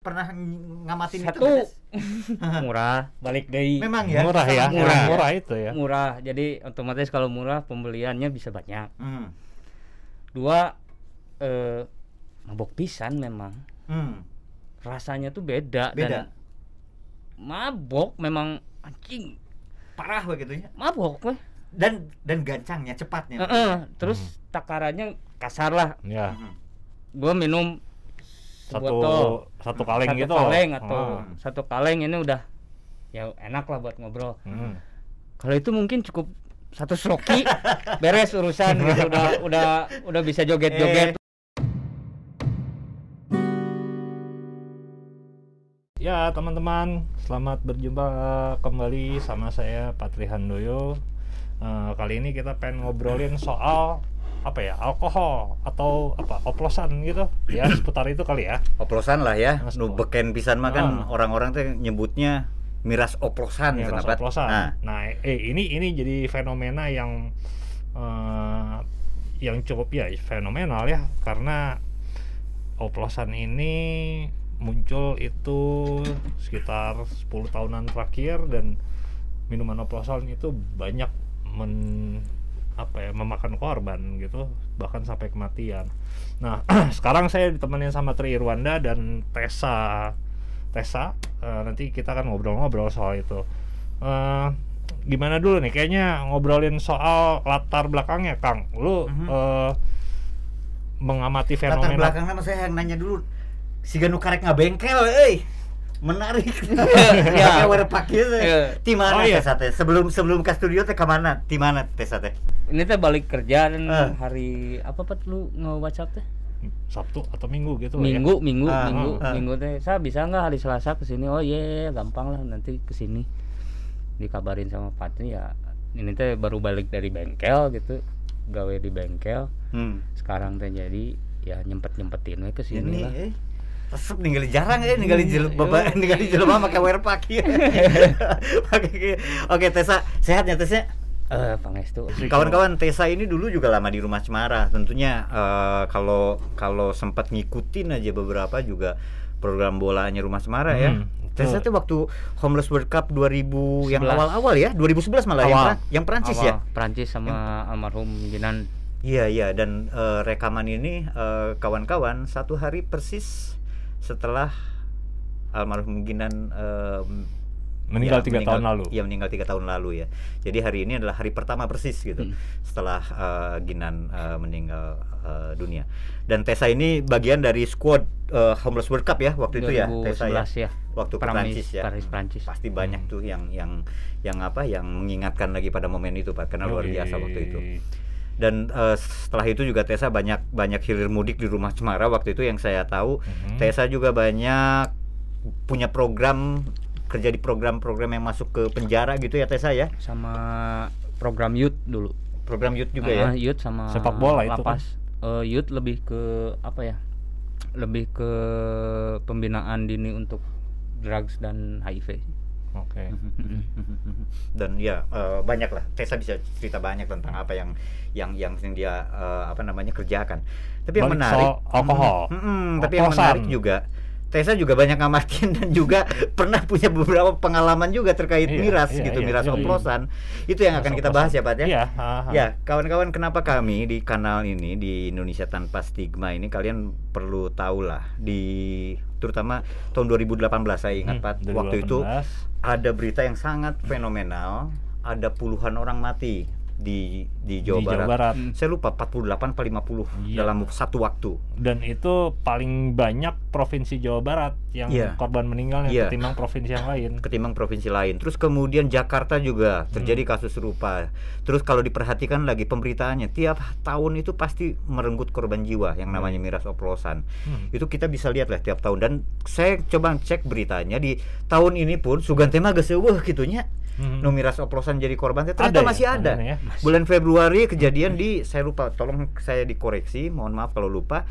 pernah ng- ngamatin Satu. itu murah balik dari memang ya murah ya, murah, ya. murah itu ya. murah jadi otomatis kalau murah pembeliannya bisa banyak Hmm. dua eh, mabok pisan memang Hmm. rasanya tuh beda, beda dan mabok memang anjing parah begitu ya mabok weh. dan dan gancangnya cepatnya Heeh, terus takarannya kasar lah Ya, Hmm. gua minum satu sebotol satu kaleng satu gitu. kaleng atau Oh. satu kaleng ini udah ya enak lah buat ngobrol Hmm. kalau itu mungkin cukup satu sloki beres urusan gitu udah udah udah bisa joget-joget Ya teman-teman, selamat berjumpa kembali sama saya Patri Handoyo. Eh, kali ini kita pengen ngobrolin soal apa ya alkohol atau apa oplosan gitu. Ya seputar itu kali ya. Oplosan lah ya. Mas, nu beken pisan mah kan Ah. orang-orang tuh nyebutnya miras oplosan kenapa rasa oplosan. nah. Nah, eh ini ini jadi fenomena yang eh, yang cukup ya fenomenal ya. Karena oplosan ini muncul itu sekitar 10 tahunan terakhir dan minuman oplosan itu banyak men apa ya memakan korban gitu bahkan sampai kematian. Nah, sekarang saya ditemenin sama Tri Irwanda dan Tessa Tessa eh, nanti kita akan ngobrol-ngobrol soal itu. Eh, gimana dulu nih? Kayaknya ngobrolin soal latar belakangnya, Kang. Lu Mhm. eh, mengamati latar fenomena belakangnya mah saya yang nanya dulu si ganu karek ngabengkel euy menarik. Ya. ya pakai Ya. di mana Oh, iya. Teh sebelum sebelum ke studio teh ke mana? Di mana teh ini teh balik kerja dan Eh. hari apa pat lu nge WhatsApp teh? Sabtu atau Minggu gitu lah ya. minggu minggu Ah, minggu ah. minggu teh. Saya bisa nggak hari Selasa ke sini oh iya gampang lah. Nanti ke sini dikabarin sama Patri ya. Ini teh baru balik dari bengkel gitu. Gawe di bengkel. Hmm. sekarang teh jadi ya nyempet nyempetin we ke sini ini lah. eh resep ninggalin jarang eh ninggalin Hmm, jelek iya. ninggalin jelema pakai wear pack Pakai- oke Tessa sehatnya Tessa eh pangestu Kawan-kawan Tessa ini dulu juga lama di rumah Cemara. Tentunya eh, kalau kalau sempat ngikutin aja beberapa juga program bolanya rumah Cemara ya. Hmm, Tessa betul. tuh waktu Homeless World Cup 2000 yang 11. awal-awal ya, 2011 malah yang, Awal. Pra- yang Prancis ya. Awal Prancis sama almarhum Jinan Iya iya dan eh, rekaman ini eh, kawan-kawan satu hari persis setelah almarhum Ginan eh, Meninggal ya, tiga tahun lalu. Iya meninggal tiga tahun lalu ya. Jadi hari ini adalah hari pertama persis gitu Hmm. setelah eh, Ginan eh, meninggal eh, dunia. Dan Tessa ini bagian dari squad eh, Homeless World Cup ya waktu itu ya Tessa ya. 2011 ya Waktu Prancis ya. Paris Prancis Pasti banyak Hmm. tuh yang yang yang apa yang mengingatkan lagi pada momen itu Pak karena luar biasa waktu itu dan eh, setelah itu juga Tessa banyak banyak hilir mudik di rumah Cemara waktu itu yang saya tahu. Mhm. Tessa juga banyak punya program kerja di program-program yang masuk ke penjara gitu ya Tessa ya? Sama program youth dulu. Program youth juga ya? Ah, youth sama Sepak bola itu kan? lapas Eh, youth lebih ke apa ya lebih ke pembinaan dini untuk drugs dan HIV Oke. dan ya eh, banyak lah Tessa bisa cerita banyak tentang apa yang yang yang sering dia eh, apa namanya kerjakan tapi yang Balik menarik soal alkohol. Mm, mm, mm, tapi yang menarik juga Tessa juga banyak ngamatin dan juga pernah punya beberapa pengalaman juga terkait Iya, miras iya, gitu iya, miras iya. oplosan itu yang akan kita bahas ya Pak ya Iya. Ya, kawan-kawan kenapa kami di kanal ini di Indonesia Tanpa Stigma ini kalian perlu tahu lah di terutama tahun 2018 saya ingat Hmm, Pak waktu itu 2018. ada berita yang sangat fenomenal ada puluhan orang mati di di Jawa, Di Jawa Barat. Barat. Hmm. Saya lupa 48 apa 50 Iya. dalam satu waktu. dan itu paling banyak provinsi Jawa Barat yang Iya. korban meninggalnya Iya. ketimbang provinsi yang lain. ketimbang provinsi lain. Terus kemudian Jakarta juga terjadi kasus serupa. Terus kalau diperhatikan lagi pemberitaannya, tiap tahun itu pasti merenggut korban jiwa yang namanya miras oplosan. Hmm. Itu kita bisa lihat lah tiap tahun dan saya coba cek beritanya di tahun ini pun Sugantema geus eueuh kitunya. Hmm. Miras oplosan jadi korban ternyata Ada ya? masih ada. Ada ya? Bulan Februari kejadian di saya lupa tolong saya dikoreksi, mohon maaf kalau lupa.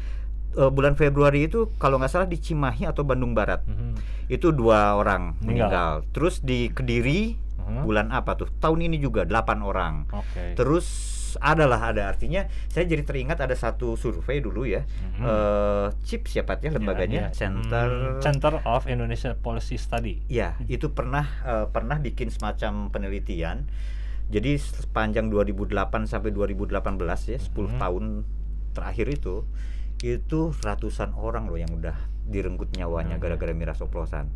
Eh, bulan Februari itu kalau nggak salah di Cimahi atau Bandung Barat Mhm. itu dua orang Meninggal. meninggal. Terus di Kediri Mhm. bulan apa tuh? Tahun ini juga delapan orang. Oke. Terus ada lah ada artinya saya jadi teringat ada satu survei dulu ya Mhm. eh, CIP siapa ya Ya, lembaganya ya. Center Hmm, Center of Indonesia Policy Study. Ya, itu pernah eh, pernah bikin semacam penelitian. Jadi sepanjang 2008 sampai 2018 ya, 10 Mhm. tahun terakhir itu itu ratusan orang loh yang udah direnggut nyawanya Mhm. gara-gara miras oplosan.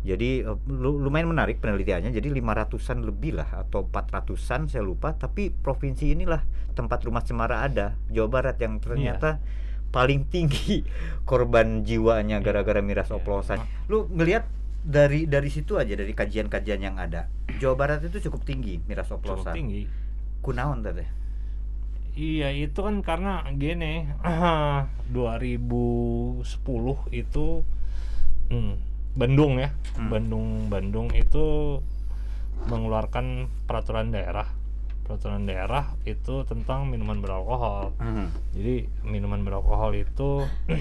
Jadi eh, lu- lumayan menarik penelitiannya. Jadi 500-an lebih lah atau 400-an saya lupa, tapi provinsi inilah tempat rumah cemara ada, Jawa Barat yang ternyata paling tinggi korban jiwanya gara-gara miras Iya. oplosan. Lu ngelihat dari dari situ aja dari kajian-kajian yang ada. Jawa Barat itu cukup tinggi miras Cukup oplosan. tinggi. Kunaon teh? Iya itu kan karena gini 2010 itu hmm, Bandung ya Hmm. Bandung Bandung itu mengeluarkan peraturan daerah peraturan daerah itu tentang minuman beralkohol Hmm. jadi minuman beralkohol itu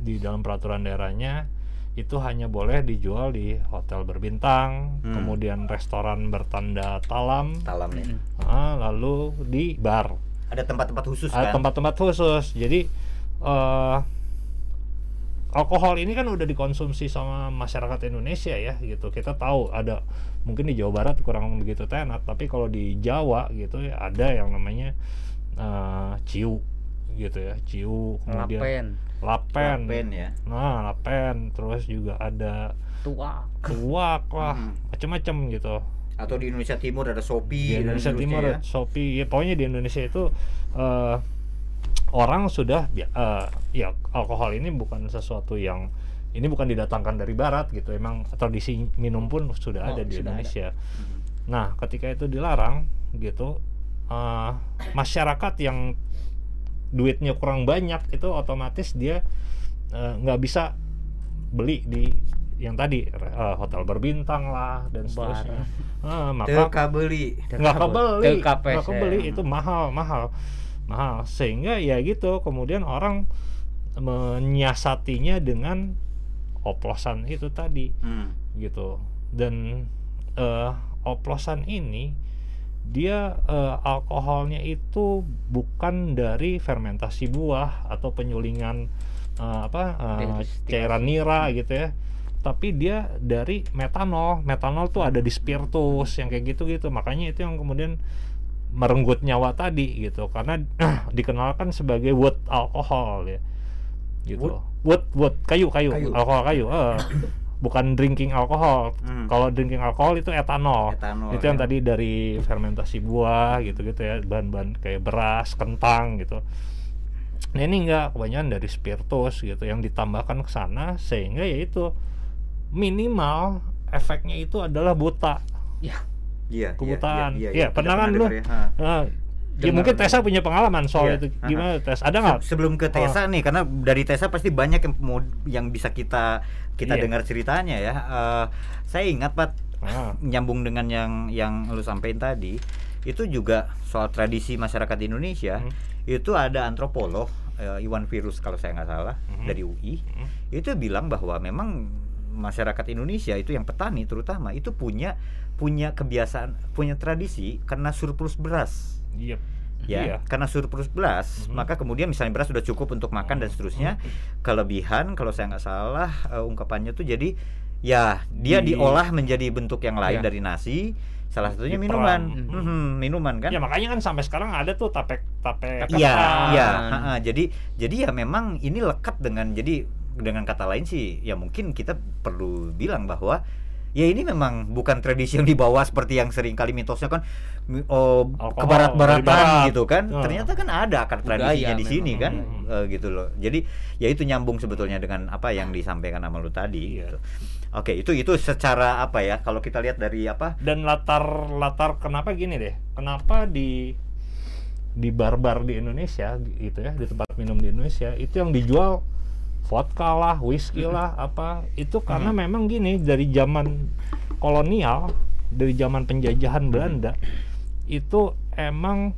di dalam peraturan daerahnya itu hanya boleh dijual di hotel berbintang Hmm. kemudian restoran bertanda talam Talam. Mm-mm. ah, lalu di bar Ada tempat-tempat khusus ada kan? tempat-tempat khusus jadi eh alkohol ini kan udah dikonsumsi sama masyarakat Indonesia ya gitu kita tahu ada mungkin di Jawa Barat kurang begitu tenar tapi kalau di Jawa gitu ya ada yang namanya eh ciu gitu ya ciu kemudian Lapen, lapen, Lapen ya. nah lapen terus juga ada tua. tuak lah Hmm. macem-macem gitu Atau di Indonesia Timur ada Shopee di Indonesia Timur ya. Shopee ya pokoknya di Indonesia itu eh, orang sudah eh, ya alkohol ini bukan sesuatu yang ini bukan didatangkan dari barat gitu emang tradisi minum pun sudah Oh, ada di sudah Indonesia. Mhm. nah ketika itu dilarang gitu eh, masyarakat yang duitnya kurang banyak itu otomatis dia eh, nggak bisa beli di yang tadi eh, hotel berbintang lah dan seterusnya. Ah, maka Teka beli. nggak kebeli. Nggak kebeli itu mahal mahal mahal sehingga ya gitu kemudian orang menyiasatinya dengan oplosan itu tadi. Hmm. gitu. Dan eh, oplosan ini dia eh, alkoholnya itu bukan dari fermentasi buah atau penyulingan eh, apa Destilasi. cairan nira gitu ya. Tapi dia dari metanol. Metanol tuh ada di spiritus yang kayak gitu gitu makanya itu yang kemudian merenggut nyawa tadi gitu. Karena dikenalkan sebagai wood alkohol ya. Gitu. Wood? Wood kayu kayu, Kayu. alkohol kayu eh. bukan drinking alkohol Hmm. kalau drinking alkohol itu etanol, Etanol, itu yang ya. tadi dari fermentasi buah gitu-gitu ya. Bahan-bahan kayak beras kentang gitu. Nah ini enggak. Kebanyakan dari spiritus gitu yang ditambahkan ke sana sehingga ya itu minimal efeknya itu adalah buta. Ya, Iya, iya, Kebutaan. iya, Iya, Kita pernah kan lu? ya. Nah, ya mungkin Tessa punya pengalaman soal Iya. itu gimana Tes ada nggak Se- Sebelum ke Tessa nih, karena dari Tessa pasti banyak yang mau yang bisa kita kita Iya. dengar ceritanya ya. Eh, saya ingat Pat Ah, nyambung dengan yang yang lu sampaikan tadi, itu juga soal tradisi masyarakat Indonesia. Hmm. Itu ada antropolog eh, Iwan Virus kalau saya nggak salah Mhm. dari UI. Hmm. Itu bilang bahwa memang masyarakat Indonesia itu yang petani terutama itu punya punya kebiasaan, punya tradisi karena surplus beras iya ya Iya. karena surplus beras Mhm. maka kemudian misalnya beras sudah cukup untuk makan dan seterusnya kelebihan kalau saya nggak salah eh, ungkapannya tuh jadi ya dia Di- diolah menjadi bentuk yang lain Iya. dari nasi salah satunya Diperang. minuman Mhm. Mhm, minuman kan ya makanya kan sampai sekarang ada tuh tapek tapek Iya, iya. Jadi, jadi ya memang ini lekat dengan jadi dengan kata lain sih, ya mungkin kita perlu bilang bahwa ya ini memang bukan tradisi yang dibawa seperti yang sering kali mitosnya kan oh, Alkohol ke barat-baratan barat. gitu kan. Ternyata kan ada akar tradisinya Budaya di sini memang. kan, Hmm. Eh, gitu loh. Jadi ya itu nyambung sebetulnya dengan apa yang disampaikan sama lu tadi. Iya. gitu. Oke, itu itu secara apa ya? Kalau kita lihat dari apa? dan latar latar kenapa gini deh kenapa di di bar-bar di Indonesia gitu ya di tempat minum di Indonesia itu yang dijual vodka lah whisky lah apa. Itu karena memang gini dari zaman kolonial dari zaman penjajahan Belanda itu emang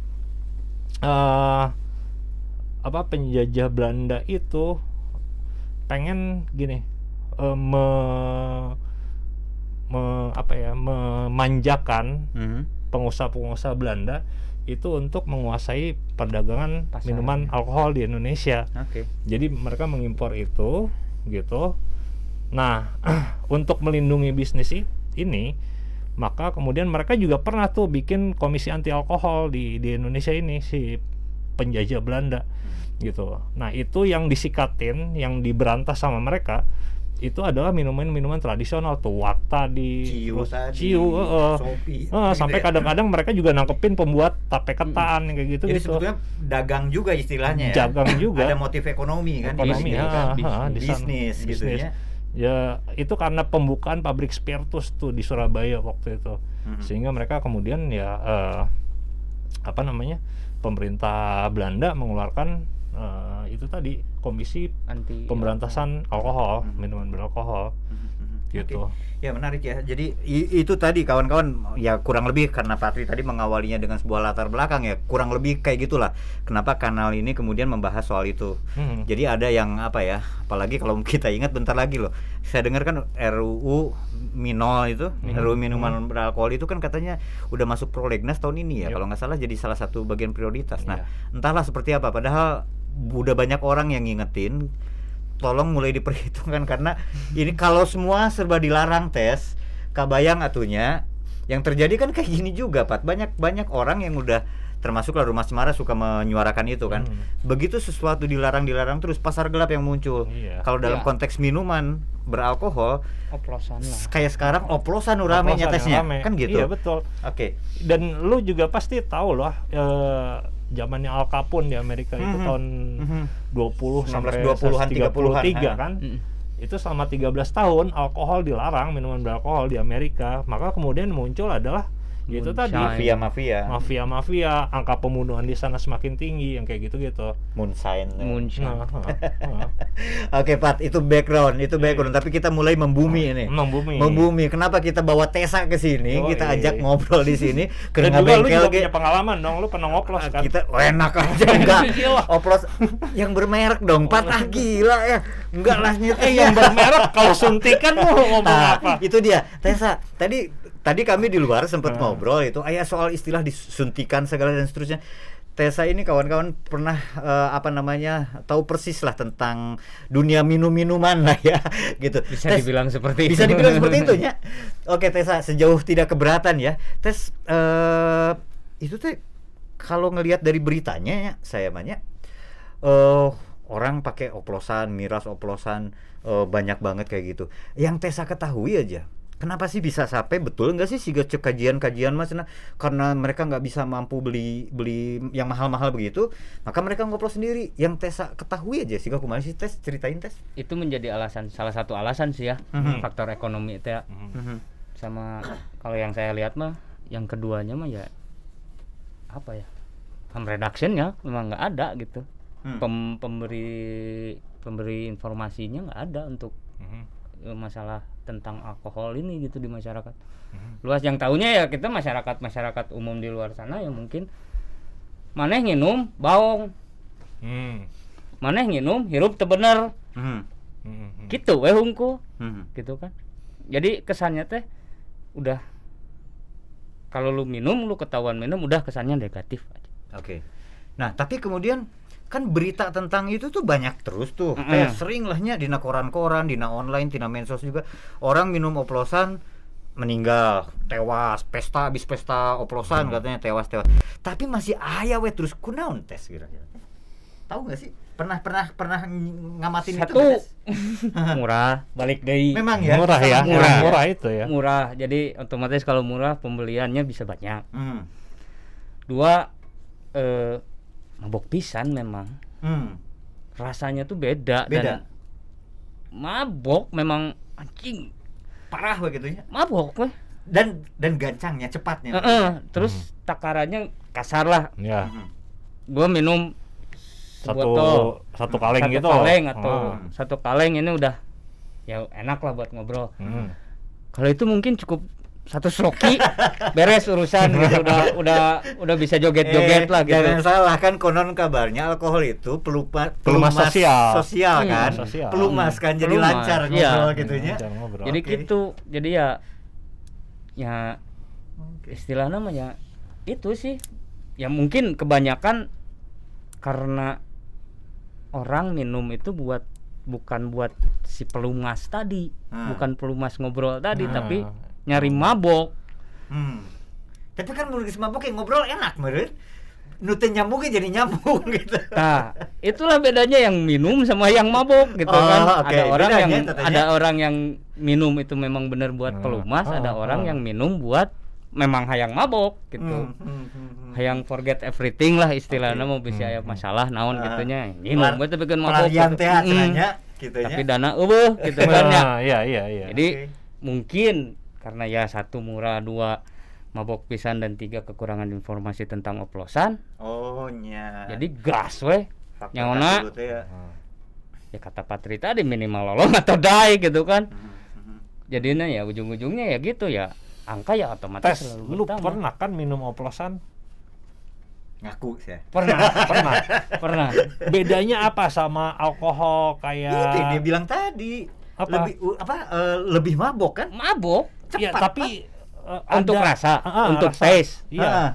eh apa penjajah Belanda itu pengen gini eh, me, me- apa ya memanjakan Mhm. pengusaha-pengusaha Belanda itu untuk menguasai perdagangan Pasaran. minuman alkohol di Indonesia. Oke. Jadi mereka mengimpor itu gitu. Nah, untuk melindungi bisnis ini, maka kemudian mereka juga pernah tuh bikin komisi anti alkohol di di Indonesia ini si penjajah Belanda gitu. Nah, itu yang disikatin, yang diberantas sama mereka itu adalah minuman-minuman tradisional tuh Wakta di Ciu terus tadi. Ciu. Shopee, Eh, gitu sampai ya. kadang-kadang mereka juga nangkepin pembuat tape ketan yang kayak gitu Jadi gitu. sebetulnya dagang juga istilahnya ya. Dagang juga. Ada motif ekonomi kan Ekonomi, ah, kan. di sana. bisnis, gitu Bisnis. ya. Ya itu karena pembukaan pabrik spiritus tuh di Surabaya waktu itu, Mhm. sehingga mereka kemudian ya eh, apa namanya pemerintah Belanda mengeluarkan eh, itu tadi komisi anti pemberantasan alkohol Mhm. minuman beralkohol Mhm. gitu. Oke. Ya menarik ya. Jadi itu tadi kawan-kawan ya kurang lebih karena Patri tadi mengawalinya dengan sebuah latar belakang ya kurang lebih kayak gitulah. Kenapa kanal ini kemudian membahas soal itu. Hmm. Jadi ada yang apa ya? Apalagi kalau kita ingat bentar lagi loh. Saya dengar kan RUU Minol itu, Mhm. RUU minuman beralkohol itu kan katanya udah masuk prolegnas tahun ini ya. Yep. Kalau nggak salah jadi salah satu bagian prioritas. Nah, Iya. entahlah seperti apa. Padahal udah banyak orang yang ngingetin tolong mulai diperhitungkan karena ini kalau semua serba dilarang tes kabayang atunya yang terjadi kan kayak gini juga Pat banyak banyak orang yang udah termasuk lah rumah Cemara suka menyuarakan itu kan Hmm. begitu sesuatu dilarang dilarang terus pasar gelap yang muncul Iya. kalau dalam Iya. konteks minuman beralkohol oplosan lah kayak sekarang oplosan ramenya Oplosan yang tesnya rame. kan gitu Iya betul. oke Dan lu juga pasti tahu loh eh, zamannya Al Capone di Amerika itu Mhm. tahun Mhm. 20 sampai 1920-an, 30-an, 33 ha. kan. Mm. Itu selama 13 tahun alkohol dilarang, minuman beralkohol di Amerika. Maka kemudian muncul adalah itu tadi Moonshine. mafia mafia mafia-mafia, angka pembunuhan di sana semakin tinggi yang kayak gitu-gitu. moonshine Moonshine. Nah, ha, ha. Oke Pat, itu background, itu background. Tapi kita mulai membumi ini. Emang bumi. Membumi. Kenapa kita bawa Tesa ke sini? Yoi. Kita ajak ngobrol di sini. Ke Dan juga lu juga punya pengalaman dong, lu pernah ngoplos kan? Kita oh, enak aja enggak. Oplos yang bermerek dong. Pat ah gila ya. Enggak lah nyet. Eh yang bermerek kalau suntikan mau ngomong Nah, apa? itu dia. Tesa, tadi tadi kami di luar sempat Hmm. ngobrol itu ayah soal istilah disuntikan segala dan seterusnya. Tesa ini kawan-kawan pernah eh, apa namanya tahu persis lah tentang dunia minum-minuman lah ya gitu. bisa Tes, dibilang seperti bisa itu dibilang seperti itu ya. Oke Tesa sejauh tidak keberatan ya. Tes eh itu teh kalau ngelihat dari beritanya ya saya banyak eh orang pakai oplosan, miras oplosan eh, banyak banget kayak gitu. Yang Tesa ketahui aja. Kenapa sih bisa sampai betul nggak sih sih kajian-kajian mas nah, karena mereka nggak bisa mampu beli beli yang mahal-mahal begitu maka mereka ngoplos sendiri yang Tesa ketahui aja sih kumaha sih tes ceritain tes itu menjadi alasan salah satu alasan sih ya Mhm. faktor ekonomi itu ya Mhm. sama kalau yang saya lihat mah yang keduanya mah ya apa ya harm reduction ya memang nggak ada gitu Hmm. Pem- pemberi pemberi informasinya nggak ada untuk Mhm. Eh, masalah tentang alkohol ini gitu di masyarakat Mhm. luas yang tahunya ya kita masyarakat masyarakat umum di luar sana ya mungkin maneh nginum baong Hmm. maneh nginum hirup teu bener Mhm. Mhm. gitu weh hungku Mhm. gitu kan jadi kesannya teh udah kalau lu minum lu ketahuan minum udah kesannya negatif aja Oke. Nah, tapi kemudian kan berita tentang itu tuh banyak terus tuh. Mm-mm. Kayak sering lahnya dina koran-koran, dina online, dina medsos juga. Orang minum oplosan meninggal, tewas, pesta habis pesta oplosan katanya tewas tewas. Tapi masih aya we terus kunaon tes kira-kira. Tahu nggak sih? Pernah pernah pernah ng- ngamatin itu satu Tes? murah balik deui Memang ya. murah ya, murah, murah. itu ya. murah jadi otomatis kalau murah pembeliannya bisa banyak Hmm. dua eh mabok pisan memang Hmm. rasanya tuh beda, Beda. dan mabok memang anjing Parah we gitu ya. mabok weh Dan dan gancangnya, cepatnya. Heeh, terus takarannya kasar lah Ya. Mhm. gua minum Satu sebotol satu kaleng satu gitu. kaleng atau Oh. satu kaleng ini udah ya enak lah buat ngobrol Hmm. kalau itu mungkin cukup satu sloki beres urusan gitu udah udah udah bisa joget-joget Eh, lah gitu Jangan salah kan konon kabarnya alkohol itu peluma, Pelumas sosial. sosial Hmm. kan. Sosial. Pelumas kan jadi Pelumas, lancar iya. ngobrol gitu ya. Ngobrol. jadi Oke. gitu jadi ya ya Oke. istilah namanya itu sih ya mungkin kebanyakan karena orang minum itu buat bukan buat si pelumas tadi Hmm. bukan pelumas ngobrol tadi Hmm. tapi nyari mabok Hmm. Tapi kan menurut mabok yang ngobrol enak meren. Nute nyambungnya jadi nyambung gitu. nah itulah bedanya yang minum sama yang mabok gitu Oh, kan oke. ada orang Bedanya yang katanya. ada orang yang minum itu memang benar buat Hmm. pelumas ada Oh, orang oh. yang minum buat memang hayang mabok gitu Hmm, hmm, hmm, hmm. hayang forget everything lah istilahnya Oke. mau bisa Hmm. masalah naon Ah. gitunya minum gue bikin mabok pelarian gitu. teh cenanya gitu ya. tapi dana eueuh gitu kan ya Nah, iya iya iya. jadi Oke. mungkin karena ya satu murah dua mabok pisan dan tiga kekurangan informasi tentang oplosan Oh nya. jadi gas weh dulu teh ya. Hmm. ya kata Patri tadi minimal lolong atau die gitu kan Hmm, hmm. jadinya ya ujung-ujungnya ya gitu ya angka ya otomatis Tes, selalu lu bertambah. pernah kan minum oplosan? Ngaku saya. pernah Pernah. pernah Bedanya apa sama alkohol Itu kayak yang dia bilang tadi. Apa? Lebih apa eh, lebih mabok kan? mabok Ya, Cepat, tapi uh, untuk ada- rasa Ah, ah, untuk rasa. taste Iya. Ah.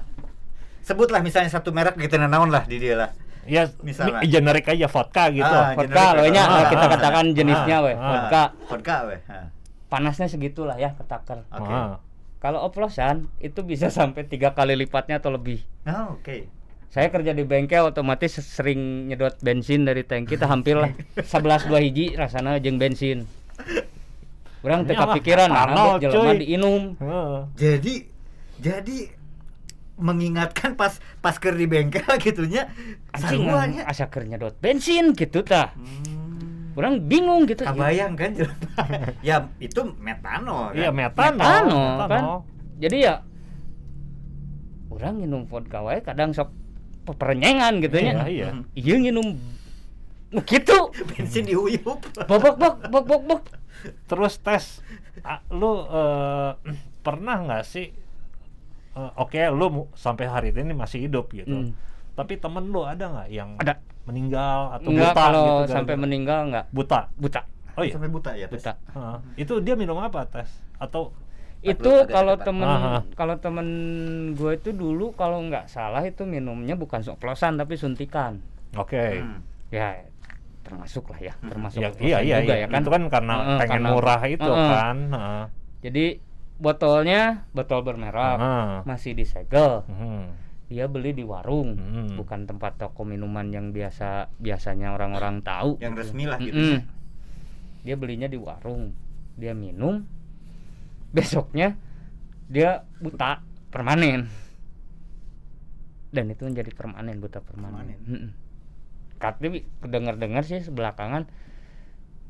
Sebutlah misalnya satu merek gitu naon lah di dia lah. Ya, Misalnya. mi- generik aja vodka gitu. Ah, vodka loh nya Ah, kita ah, katakan jenisnya ah, weh ah. vodka Vodka weh. Ah. panasnya segitulah ya ketaker Oke. Ah. kalau oplosan itu bisa sampai tiga kali lipatnya atau lebih Oh, oke. saya kerja di bengkel otomatis sering nyedot bensin dari tangki kita hampir lah 11 dua hiji rasanya jeung bensin orang kepikiran nah Arnold, jelema diinum Heeh. Jadi jadi mengingatkan pas pas ker di bengkel gitunya anjing saruannya. asa keur nyedot bensin gitu tah Hmm. orang bingung gitu Kabayang kan ya itu metanol kan? Iya, metanol. Metanol, kan? jadi ya orang minum vodka wae kadang sok peperenyengan gitu Iya, nya iya. iya nginum Nu gitu bensin diuyup bok bok bok bok bok Terus tes, ah, lu eh, pernah nggak sih? eh, Oke, lu mu- sampai hari ini masih hidup gitu. Hmm. Tapi temen lu ada nggak yang Ada. meninggal atau enggak buta kalau gitu? sampai meninggal enggak buta. buta Oh iya. sampai buta ya Tes? buta Heeh. Itu dia minum apa tes? Atau itu kalau temen kalau temen gue itu dulu kalau nggak salah itu minumnya bukan oplosan tapi suntikan oke. Hmm. ya termasuk lah ya termasuk Ya, iya iya juga iya. ya kan Itu kan karena Heeh, pengen karena- murah itu Heeh. kan. Heeh. jadi botolnya botol bermerek Heeh. masih disegel Hmm. dia beli di warung Hmm. bukan tempat toko minuman yang biasa biasanya orang-orang tahu yang gitu. resmi lah gitu Mm-mm. dia belinya di warung dia minum besoknya dia buta permanen dan itu menjadi permanen buta permanen, Permanen. Mm-mm. Tapi dengar-dengar sih belakangan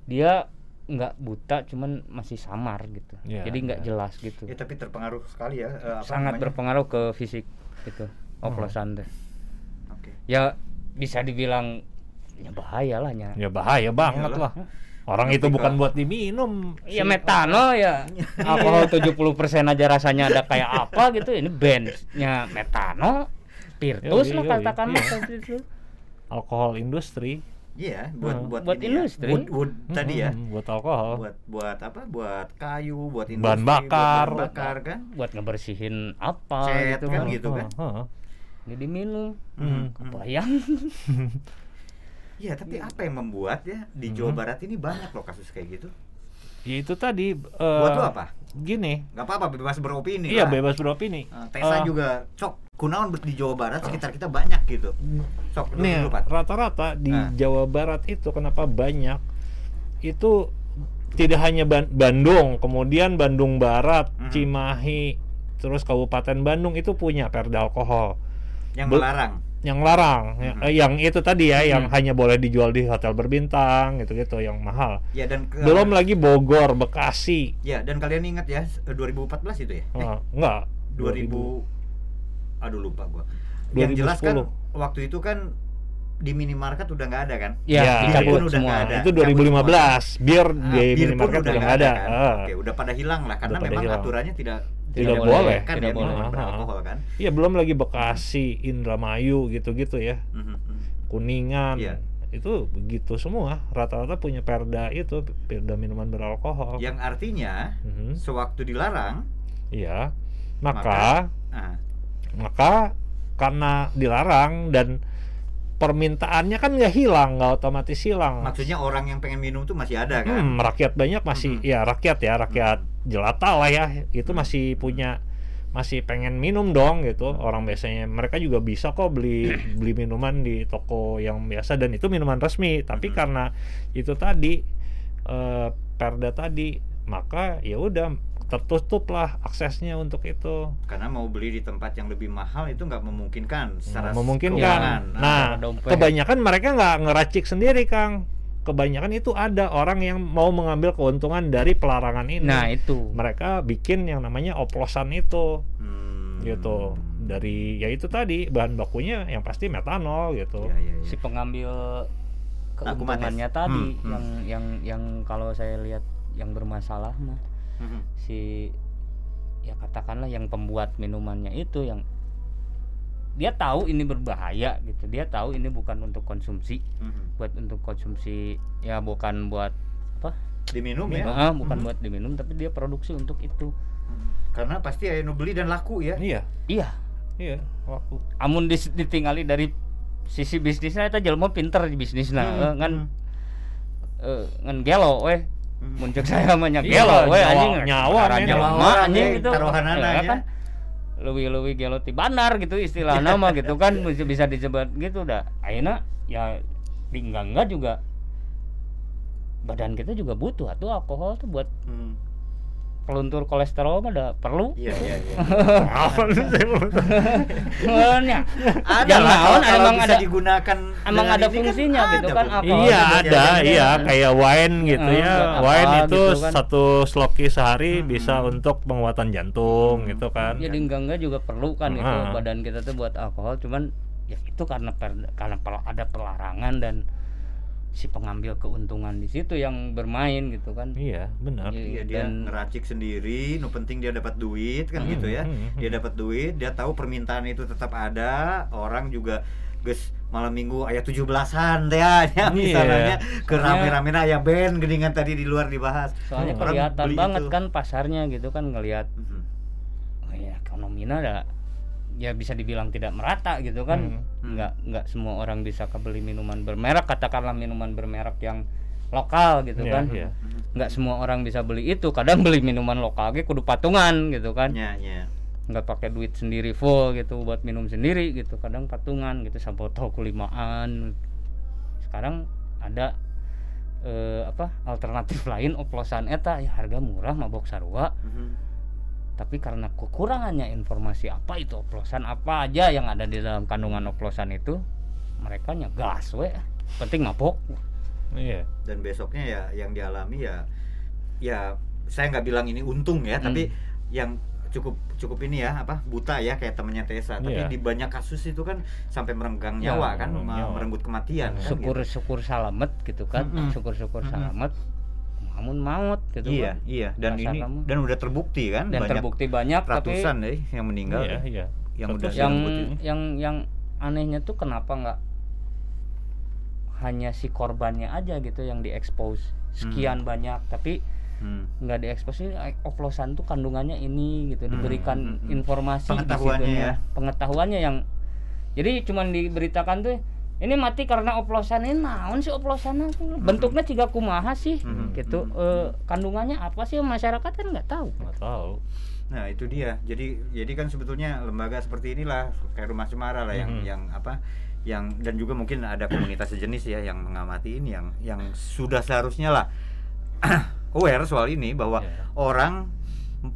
dia nggak buta cuman masih samar gitu Iya, jadi nggak iya. jelas gitu ya tapi terpengaruh sekali ya eh, apa sangat namanya? berpengaruh ke fisik gitu Oh. oplosan teh Oke. ya bisa dibilang ya bahaya lah nya Ya bahaya banget Iyalah. lah. Orang itu Ketika- bukan buat diminum. Ya Si- metanol ya alkohol 70% aja rasanya ada kayak apa gitu ini bandnya metanol Virtus Yoi, lah yoi, katakan iya. seperti itu. Alkohol industri. iya buat Hmm. buat, Buat ini ya, industri. wood, wood tadi ya Hmm, buat alkohol. buat buat apa buat kayu buat Bahan industri bakar. buat bahan bakar kan buat ngebersihin apa Cat gitu kan kan gitu. kan. Heeh. jadi minum Hmm. kebayang Iya, tapi apa yang membuat ya di. Jawa Barat ini banyak loh kasus kayak gitu? Ya itu tadi. eh, Buat lu apa? Gini. Gak apa-apa, bebas beropini Iya lah. bebas beropini. Eh, Tesa Eh, juga, cok, kunaon di Jawa Barat sekitar kita banyak gitu. Sok, lu Nih rata-rata di Ah. Jawa Barat itu kenapa banyak? Itu tidak hanya Ban- Bandung, kemudian Bandung Barat, Mhm. Cimahi, terus Kabupaten Bandung itu punya perda alkohol Yang Bel- melarang. Yang larang, eh, yang itu tadi ya, yang Mhm. hanya boleh dijual di hotel berbintang, gitu-gitu, yang mahal. Ya dan ke- Belum lagi Bogor, Bekasi, Ya, dan kalian ingat ya eh, 2014 itu ya? Eh, Ah, enggak, 2000 Aduh lupa gua. 2010. Yang jelas kan waktu itu kan di minimarket udah nggak ada kan? ya, Ya, dicabut udah semua ada. itu 2015, bir Ah, di minimarket udah nggak nggak ada. kan? Ah. Oke, udah pada hilang lah karena memang hilang. aturannya tidak Tidak boleh. kan Tidak ya boleh. beralkohol kan. Iya belum lagi Bekasi, Indramayu gitu-gitu ya, Mhm, mhm. Kuningan, Iya. itu begitu semua. Rata-rata punya perda itu, perda minuman beralkohol. Yang artinya Mhm, sewaktu dilarang, Iya, maka ah, maka karena dilarang dan permintaannya kan nggak hilang nggak otomatis hilang Maksudnya orang yang pengen minum tuh masih ada kan? Hmm, rakyat banyak masih Mhm. ya rakyat ya rakyat jelata lah ya itu Hmm. masih punya masih pengen minum dong gitu orang biasanya mereka juga bisa kok beli beli minuman di toko yang biasa dan itu minuman resmi tapi Mhm. karena itu tadi eh, perda tadi maka ya udah tertutup lah aksesnya untuk itu Karena mau beli di tempat yang lebih mahal itu nggak memungkinkan secara Nggak memungkinkan. keuangan. Nah, Secara dompet. kebanyakan mereka nggak ngeracik sendiri kang kebanyakan itu ada orang yang mau mengambil keuntungan dari pelarangan ini nah itu mereka bikin yang namanya oplosan itu Hmm. gitu dari ya itu tadi bahan bakunya yang pasti metanol gitu Ya, ya, ya. si pengambil mates. keuntungannya tadi Hmm, hmm. yang yang yang kalau saya lihat yang bermasalah mah Mhm. si ya katakanlah yang pembuat minumannya itu yang dia tahu ini berbahaya gitu dia tahu ini bukan untuk konsumsi Mhm. buat untuk konsumsi ya bukan buat apa Diminum ya. Ah, bukan Mhm. buat diminum tapi dia produksi untuk itu Karena pasti ayo nu beli dan laku ya. iya iya iya laku amun dis- ditinggali dari sisi bisnisnya itu jelma pinter di bisnis nah Hmm, ngan hmm. eh, ngan gelo weh Hmm. Muncul saya banyak Iya, gelo nyawa- anjing. nyawa, nyawa anjing gitu taruhanana, Ya ya. kan? lebih-lebih gelo ti bandar gitu istilah nama gitu kan bisa bisa disebut gitu dah. Akhirnya ya di enggak juga. Badan kita juga butuh atau alkohol tuh buat Hmm. Peluntur kolesterol mah udah perlu Iya iya iya. apa sih saya? Makanya, Ada lah kalau, kalau emang bisa ada- digunakan emang ada ini fungsinya gitu kan, Bu. alkohol iya ada iya kan. kayak wine gitu Hmm, ya wine apa itu gitu kan. satu sloki sehari Hmm. bisa untuk penguatan jantung Hmm. gitu kan jadi enggak enggak juga perlu kan itu Ah. badan kita tuh buat alkohol cuman ya itu karena per- karena ada pelarangan dan si pengambil keuntungan di situ yang bermain gitu kan iya benar Iya. Iya dia Dan- ngeracik sendiri, nu penting dia dapat duit kan Hmm, gitu ya. hmm, Dia hmm. dapat duit, dia tahu permintaan itu tetap ada, orang juga guys malam minggu ayat 17-an teh ya Iya. misalnya ke rame-rame aya band geningan tadi di luar dibahas. soalnya Orang kelihatan banget itu. kan pasarnya gitu kan ngelihat Mhm. oh ya ekonominya ada ya bisa dibilang tidak merata gitu kan Hmm. nggak nggak semua orang bisa kebeli minuman bermerek katakanlah minuman bermerek yang lokal gitu Iya, kan iya. nggak semua orang bisa beli itu kadang beli minuman lokal ge kudu patungan gitu kan Ya, ya. nggak pakai duit sendiri full gitu buat minum sendiri gitu kadang patungan gitu sampai toko limaan sekarang ada eh, apa alternatif lain oplosan eta ya harga murah mabok sarua Mhm. Tapi karena kekurangannya informasi apa itu oplosan apa aja yang ada di dalam kandungan oplosan itu mereka nyegas we penting mabok iya Dan besoknya ya yang dialami ya ya saya nggak bilang ini untung ya, Hmm. tapi yang cukup cukup ini ya apa buta ya kayak temennya Tessa tapi Iya. di banyak kasus itu kan sampai merenggang Ya, nyawa kan nyawa. merenggut kematian kan, syukur gitu. syukur salamet gitu kan Mm-mm. syukur syukur Mm-mm. salamet namun maut gitu iya kan iya dan Kasar ini kamu. dan udah terbukti kan dan banyak terbukti banyak tapi ratusan deh yang meninggal iya iya yang udah yang ini. yang yang anehnya tuh kenapa nggak hanya si korbannya aja gitu yang diekspos sekian banyak tapi Hmm. nggak diekspos ini eh, oplosan tuh kandungannya ini gitu Hmm, diberikan hmm, hmm. informasi Pengetahuannya ya. pengetahuannya yang jadi cuman diberitakan tuh ini mati karena oplosan ini naon sih oplosan bentuknya tiga kumaha sih Hmm, gitu hmm, Eh, kandungannya apa sih masyarakat kan nggak tahu nggak tahu Nah itu dia. Jadi jadi kan sebetulnya lembaga seperti inilah kayak Rumah Cemara lah yang Mhm. yang apa yang dan juga mungkin ada komunitas sejenis ya yang mengamati ini yang yang sudah seharusnya lah aware soal ini bahwa Iya. orang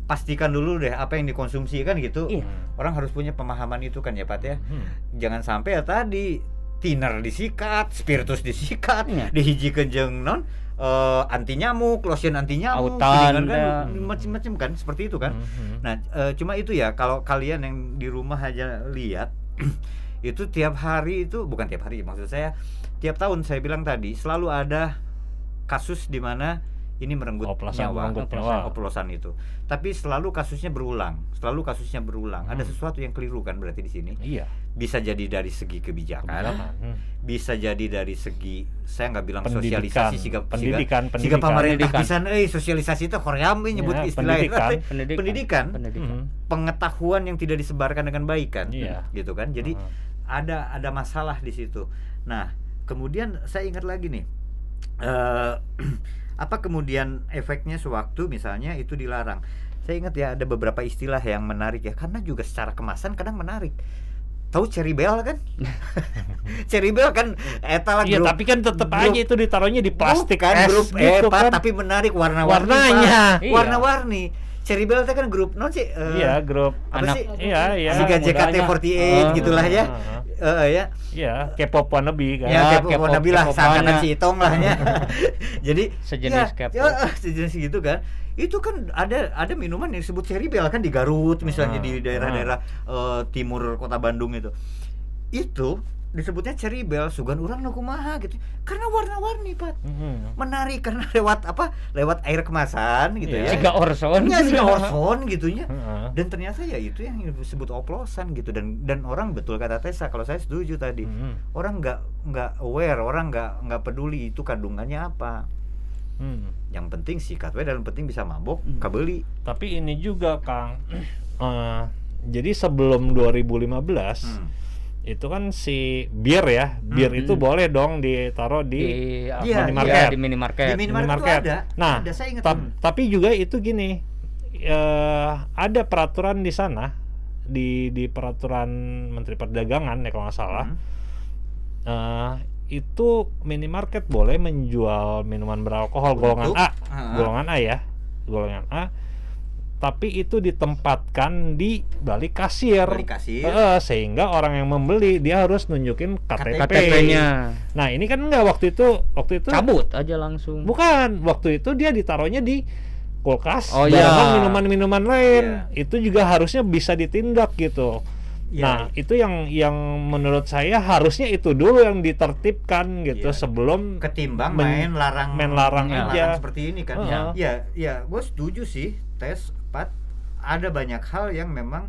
pastikan dulu deh apa yang dikonsumsi kan gitu. Iya. Orang harus punya pemahaman itu kan ya Pat ya. Hmm. Jangan sampai ya tadi tiner disikat, spiritus disikat, Iya. dihijikeun jeung non eh, anti nyamuk, lotion anti nyamuk, Autan, kan macam-macam kan seperti itu kan. Hmm. Nah, eh, cuma itu ya kalau kalian yang di rumah aja lihat itu tiap hari itu bukan tiap hari maksud saya tiap tahun saya bilang tadi selalu ada kasus di mana ini merenggut Oplosan nyawa merenggut oplosan, nyawa. oplosan itu tapi selalu kasusnya berulang selalu kasusnya berulang ada Hmm. sesuatu yang keliru kan berarti di sini Iya. bisa jadi dari segi kebijakan, Kebijakan. Hmm. bisa jadi dari segi saya nggak bilang Pendidikan. sosialisasi siga Pendidikan, siga pendidikan. pemerintah Pendidikan. bisa eh sosialisasi itu koream eh, nyebut Ya, istilah itu pendidikan. pendidikan pendidikan pendidikan Hmm. pengetahuan yang tidak disebarkan dengan baik kan Iya. gitu kan jadi Hmm. ada ada masalah di situ nah kemudian saya ingat lagi nih eh apa kemudian efeknya sewaktu misalnya itu dilarang saya ingat ya ada beberapa istilah yang menarik ya karena juga secara kemasan kadang menarik tahu cherry bell kan cherry bell kan eta lah Iya, tapi kan tetap aja itu ditaruhnya di plastik es grup gitu eh, Pak, kan. tapi menarik warna-warni Warnanya. Pak. Iya. Bell itu kan grup non sih eh, Iya, grup apa Anak- sih Iya, iya. Mudanya. JKT48 Oh. gitulah ya Heeh. Eh, ya Iya, K-pop wannabe kan. ya K-pop- K-pop seakan mana. si Itong lah ya jadi Sejenis ya, K-pop. ya, sejenis gitu kan itu kan ada ada minuman yang disebut cherry bell kan di Garut misalnya Ah, di daerah-daerah eh, timur kota Bandung itu itu disebutnya cherry bell sugan orang nu kumaha gitu karena warna-warni pak Mhm. menarik karena lewat apa lewat air kemasan gitu Iya. ya Jika Orson Iya, sih orson gitunya dan ternyata ya itu yang disebut oplosan gitu dan dan orang betul kata Tessa kalau saya setuju tadi Mhm. orang nggak nggak aware orang nggak nggak peduli itu kandungannya apa Hmm. yang penting sikat we dalam penting bisa mabok Hmm. kabeli Tapi ini juga Kang. Eh, jadi sebelum 2015 Hmm. Itu kan si bir ya, bir Hmm. itu boleh dong ditaruh di di apa, Iya, minimarket. iya, di minimarket. di minimarket, minimarket. itu ada Nah, ada saya ingat Ta- tapi juga itu gini, eh, ada peraturan di sana di di peraturan Menteri Perdagangan ya kalau nggak salah. Hmm. eh, itu minimarket boleh menjual minuman beralkohol golongan Untuk- A, golongan A ya, golongan A. Tapi itu ditempatkan di balik kasir. Balik kasir. Eh, sehingga orang yang membeli dia harus nunjukin KTP. KTP-nya Nah ini kan enggak waktu itu waktu itu cabut aja langsung. bukan waktu itu dia ditaruhnya di kulkas Oh, iya. minuman-minuman lain. Iya. Itu juga harusnya bisa ditindak gitu. Ya, Nah, itu yang yang menurut saya harusnya itu dulu yang ditertibkan gitu Iya. sebelum ketimbang men- main larang main larang main aja. seperti ini kan Heeh. ya ya gue setuju sih tes pat ada banyak hal yang memang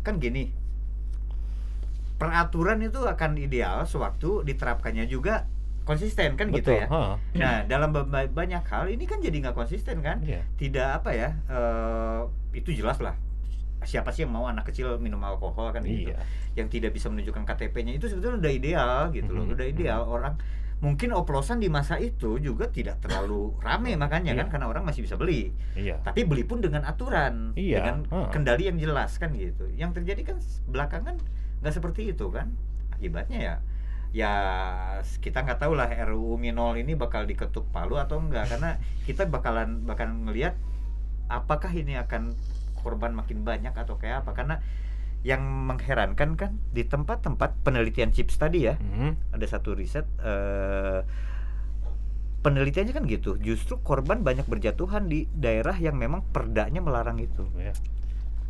kan gini peraturan itu akan ideal sewaktu diterapkannya juga konsisten kan gitu betul. ya heeh. nah dalam ba- ba- banyak hal ini kan jadi nggak konsisten kan Iya. tidak apa ya eh, itu jelas lah siapa sih yang mau anak kecil minum alkohol kan gitu Iya. yang tidak bisa menunjukkan KTP-nya itu sebetulnya udah ideal gitu loh Mhm. udah ideal orang mungkin oplosan di masa itu juga tidak terlalu rame makanya kan Iya. karena orang masih bisa beli. Iya. tapi beli pun dengan aturan Iya, dengan heeh. kendali yang jelas kan gitu. Yang terjadi kan belakangan nggak seperti itu kan. Akibatnya ya ya kita nggak tahu lah RUU Minol ini bakal diketuk palu atau enggak karena kita bakalan bakalan ngelihat apakah ini akan korban makin banyak atau kayak apa. Karena yang mengherankan kan di tempat-tempat penelitian chips tadi ya Mhm. ada satu riset eh, penelitiannya kan gitu justru korban banyak berjatuhan di daerah yang memang perdanya melarang itu Iya.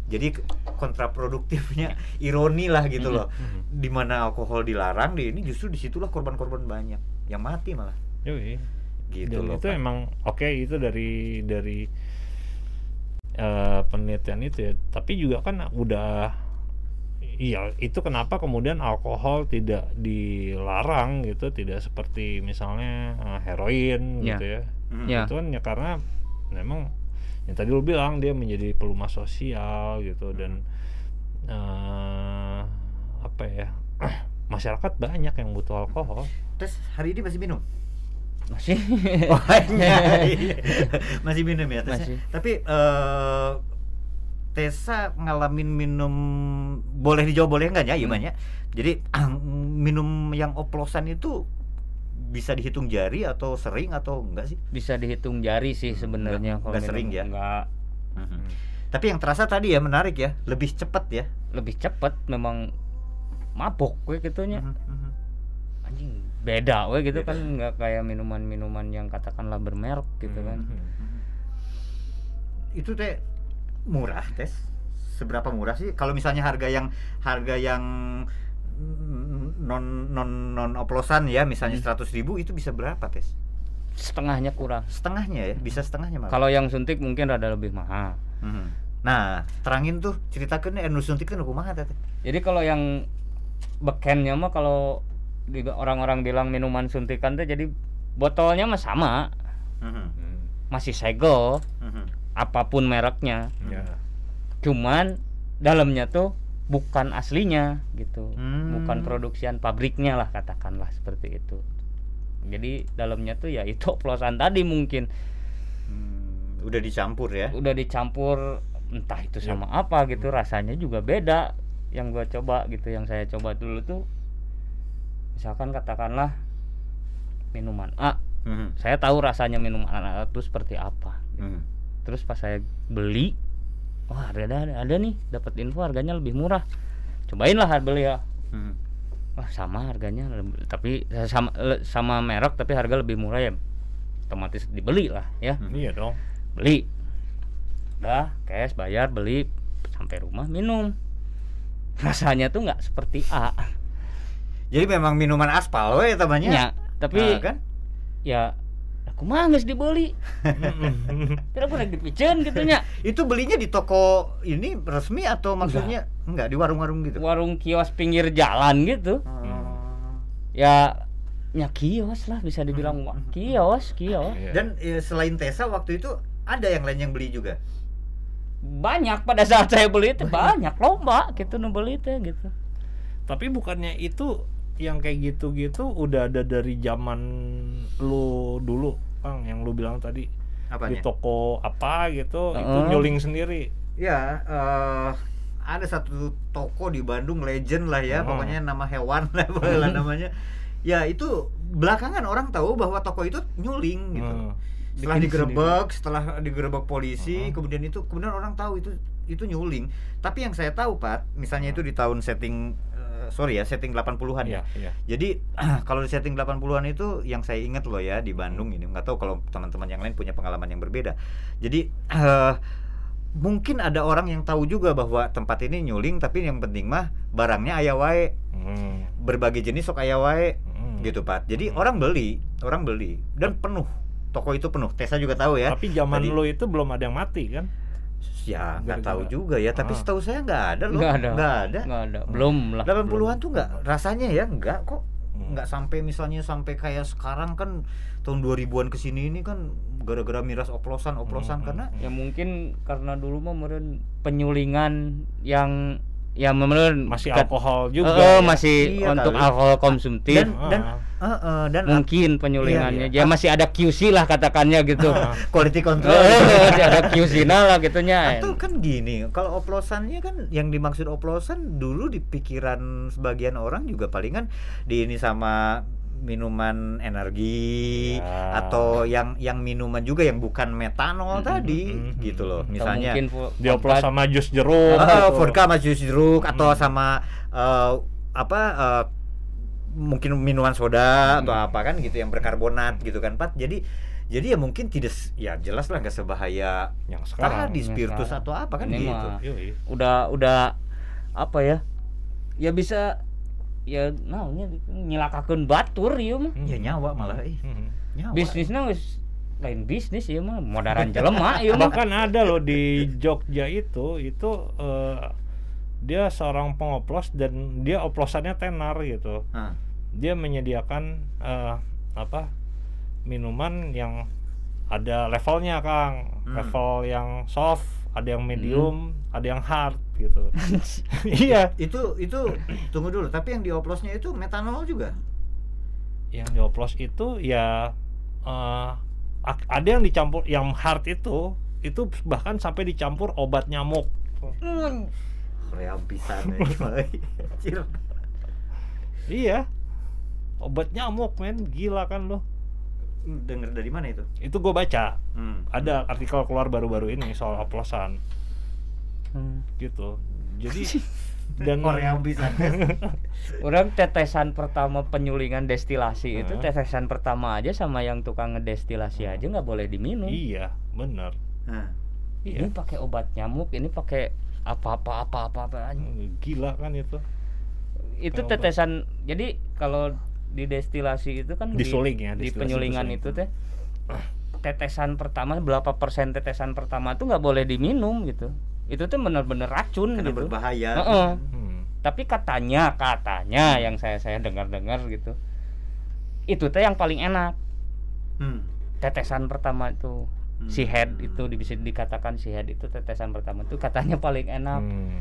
jadi kontraproduktifnya ironi lah gitu loh Mhm. di mana alkohol dilarang di ini justru di situlah korban-korban banyak yang mati malah Yoi. gitu Dan loh itu Pak. emang oke itu dari dari eh, penelitian itu ya. Tapi juga kan udah iya itu kenapa kemudian alkohol tidak dilarang gitu, tidak seperti misalnya eh, heroin Ya. gitu ya. Mhm. Ya. Itu kan ya karena memang yang tadi lu bilang dia menjadi pelumas sosial gitu dan eh, apa ya masyarakat banyak yang butuh alkohol. Tes hari ini masih minum Masih. Oh, iya, iya. masih minum ya Tessa? Masih. Tapi eh Tessa ngalamin minum boleh dijawab boleh enggak ya Hmm. Iman ya? Jadi minum yang oplosan itu bisa dihitung jari atau sering atau enggak sih? Bisa dihitung jari sih sebenarnya Nggak- nggak minum. sering ya? Nggak Mhm. Tapi yang terasa tadi ya menarik ya, lebih cepat ya. lebih cepat memang mabok gue gitunya. Mhm, mhm. Anjing beda we gitu Beda. kan nggak kayak minuman-minuman yang katakanlah bermerek gitu kan. Mhm. Itu teh murah tes. Seberapa murah sih? Kalau misalnya harga yang harga yang non non non oplosan ya, misalnya Hmm. 100.000 ribu itu bisa berapa tes? setengahnya kurang setengahnya ya bisa setengahnya malah kalau yang suntik mungkin rada lebih mahal Mhm. nah terangin tuh ceritakan anu suntik tuh kumaha teh jadi kalau yang bekennya mah kalau orang-orang bilang minuman suntikan tuh jadi botolnya mah sama. Hmm, masih segel Mhm. Apa pun mereknya ya. cuman dalamnya tuh bukan aslinya gitu Hmm. bukan produksian pabriknya lah katakanlah seperti itu jadi dalamnya tuh ya itu oplosan tadi mungkin Hmm, udah dicampur ya udah dicampur entah itu Ya. sama apa gitu rasanya juga beda yang gua coba gitu yang saya coba dulu tuh misalkan katakanlah minuman A Mhm. saya tahu rasanya minuman A itu seperti apa Mhm. Terus pas saya beli wah ada ada, ada nih. Dapat info harganya lebih murah. Cobain lah beli ya. Mhm. wah sama harganya. Tapi sama sama merek tapi harga lebih murah ya. Otomatis dibeli lah ya. Iya dong. beli. Udah cash bayar beli. Sampai rumah minum. Rasanya tuh nggak seperti A. Jadi memang minuman aspal we tamanya ya tapi Nah, kan? ya aku mah geus dibeli. Tidak pernah dipicen gitu nya itu belinya di toko ini resmi atau maksudnya enggak, di warung-warung gitu? Warung kios pinggir jalan gitu. Oh. ya ya kios lah bisa dibilang Hmm. kios kios. Iya. dan eh, selain Tesa waktu itu ada yang lain yang beli juga? Banyak pada saat saya beli itu banyak. lomba gitu nu beli teh gitu. Tapi bukannya itu yang kayak gitu-gitu udah ada dari zaman lu dulu, Bang, yang lu bilang tadi di apanya toko apa gitu, itu Heeh. nyuling sendiri. ya eh, ada satu toko di Bandung legend lah ya Oh. pokoknya nama hewan lah lah namanya ya itu belakangan orang tahu bahwa toko itu nyuling gitu Hmm. setelah digerebek setelah digerebek polisi Heeh. kemudian itu kemudian orang tahu itu itu nyuling tapi yang saya tahu Pat misalnya itu di tahun setting sorry ya setting 80-an ya Iya, iya. jadi kalau di setting 80-an itu yang saya ingat loh ya di Bandung ini nggak tahu kalau teman-teman yang lain punya pengalaman yang berbeda. Jadi eh, mungkin ada orang yang tahu juga bahwa tempat ini nyuling tapi yang penting mah barangnya aya wae, Hmm. berbagai jenis sok aya wae Hmm. gitu Pak. Jadi Hmm. orang beli, orang beli dan penuh. Toko itu penuh. Tessa juga tahu ya. Tapi zaman Tadi- lu itu belum ada yang mati kan? Ya nggak tahu juga ya. Tapi Ah. setahu saya nggak ada loh. Nggak ada. Nggak ada. nggak ada belum lah 80-an tuh nggak rasanya ya nggak kok Hmm. nggak sampai misalnya sampai kayak sekarang kan tahun 2000-an ke sini ini kan gara-gara miras oplosan-oplosan Hmm, karena hmm, ya mungkin karena dulu mah meren penyulingan yang ya meren masih kat- alkohol juga. Eh, eh, ya. masih Iya untuk kali. alkohol konsumtif dan dan eh, eh, dan mungkin penyulingannya Iya, iya. ya masih ada QC lah katakannya gitu quality control masih ada QC nah lah gitunya atau kan gini kalau oplosannya kan yang dimaksud oplosan dulu di pikiran sebagian orang juga palingan di ini sama minuman energi Ya. atau yang yang minuman juga yang bukan metanol Mm, tadi mm, mm, gitu loh Atau misalnya Dioplos sama jus jeruk. Ah, gitu. vodka sama jus jeruk atau Hmm. sama eh, apa eh, mungkin minuman soda atau apa kan gitu yang berkarbonat gitu kan Pat jadi jadi ya mungkin tidak ya jelas lah nggak sebahaya yang sekarang. tadi Yang spiritus sekarang. atau apa kan Ini gitu mah udah udah apa ya ya bisa ya naonnya nyilakakeun batur ieu mah ya nyawa malah eh Hmm. nyawa bisnisnya geus lain bisnis ieu mah modaran jelema ieu mah Bahkan ada loh di Jogja itu itu eh, dia seorang pengoplos dan dia oplosannya tenar gitu. Hah. Dia menyediakan eh, apa minuman yang ada levelnya Kang. Hmm. Level yang soft, ada yang medium, ada yang hard gitu. iya, itu itu tunggu dulu tapi yang dioplosnya itu metanol juga yang dioplos itu ya eh, ak- ada yang dicampur yang hard itu itu bahkan sampai dicampur obat nyamuk. Ream pisan eh. Anjir. Iya. Obat nyamuk men, gila kan lo. Denger dari mana itu Itu gue baca. Hmm. Ada artikel keluar baru-baru ini soal oplosan Hmm. gitu. Jadi dan Korea pisan Orang tetesan pertama penyulingan destilasi itu Heeh. tetesan pertama aja sama yang tukang ngedestilasi aja nggak boleh diminum. iya, bener. Nah, Ini Iya. pakai obat nyamuk, ini pakai apa-apa apa-apa apa. Gila kan itu. Itu Obat. tetesan. Jadi kalau di destilasi itu kan di- Disuling ya, di, penyulingan itu teh tetesan pertama berapa persen tetesan pertama tuh nggak boleh diminum gitu itu tuh bener-bener racun karena gitu berbahaya Heeh. Hmm. tapi katanya katanya yang saya saya dengar-dengar gitu itu teh yang paling enak Hmm. tetesan pertama itu Hmm. si head itu di- bisa dikatakan si head itu tetesan pertama itu katanya paling enak Hmm.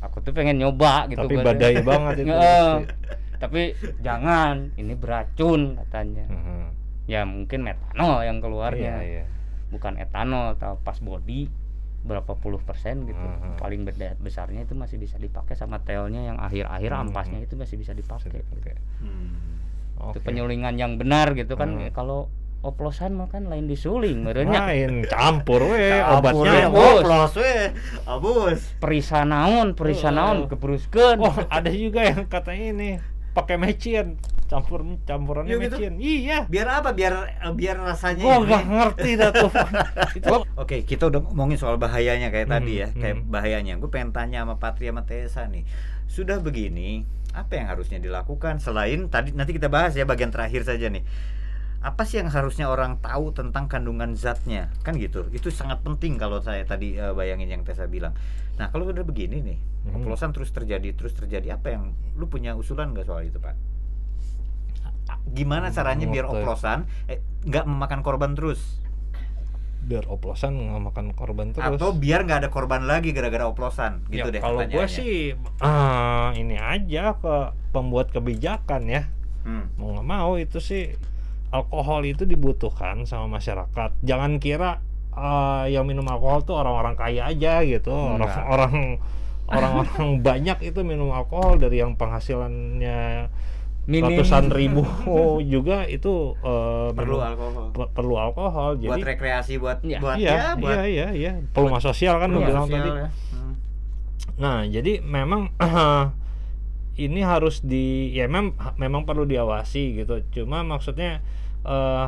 aku tuh pengen nyoba gitu Tapi badai banget itu. Tapi jangan ini beracun katanya Mhm. ya mungkin metanol yang keluarnya Iya, iya. bukan etanol atau pas body berapa puluh persen gitu Mhm. paling beda besarnya itu masih bisa dipakai sama telnya yang akhir-akhir Mhm. ampasnya itu masih bisa Bisa dipakai dipakai. Hmm. itu Oke. penyulingan yang benar gitu kan Hmm. kalau oplosan mah kan lain disuling merenya Main campur we obatnya. we, bos. oplos we abus perisa naon perisa Oh. naon kebruskeun Oh, ada juga yang katanya ini pakai mecin, campur campurannya Iya gitu? mecin. Iya. biar apa biar biar rasanya Gua nggak ngerti dah tuh. Oke, kita udah ngomongin soal bahayanya kayak Hmm, tadi ya, kayak hmm. bahayanya. Gue pengen tanya sama Patria sama Tessa nih. Sudah begini, apa yang harusnya dilakukan selain tadi nanti kita bahas ya bagian terakhir saja nih. Apa sih yang harusnya orang tahu tentang kandungan zatnya? Kan gitu. Itu sangat penting kalau saya tadi eh, bayangin yang Tessa bilang. Nah, kalau udah begini nih, Hmm. oplosan terus terjadi, terus terjadi apa yang lu punya usulan nggak soal itu, Pak? Gimana caranya biar oplosan eh, nggak memakan korban terus? biar oplosan nggak makan korban terus. atau biar nggak ada korban lagi gara-gara oplosan gitu Ya, deh kalau gue sih ah, ini aja ke pembuat kebijakan ya. Hmm. Mau nggak mau itu sih alkohol itu dibutuhkan sama masyarakat. Jangan kira ah, yang minum alkohol tuh orang-orang kaya aja gitu. Orang-orang orang-orang banyak itu minum alkohol dari yang penghasilannya Minim. ratusan ribu juga itu eh, perlu minum- alkohol pe- perlu alkohol buat jadi rekreasi buat Iya. buat iya ya buat iya iya iya peluang sosial kan lu Iya, bilang sosial tadi ya. Hmm. nah jadi memang ini harus di ya memang memang perlu diawasi gitu cuma maksudnya eh,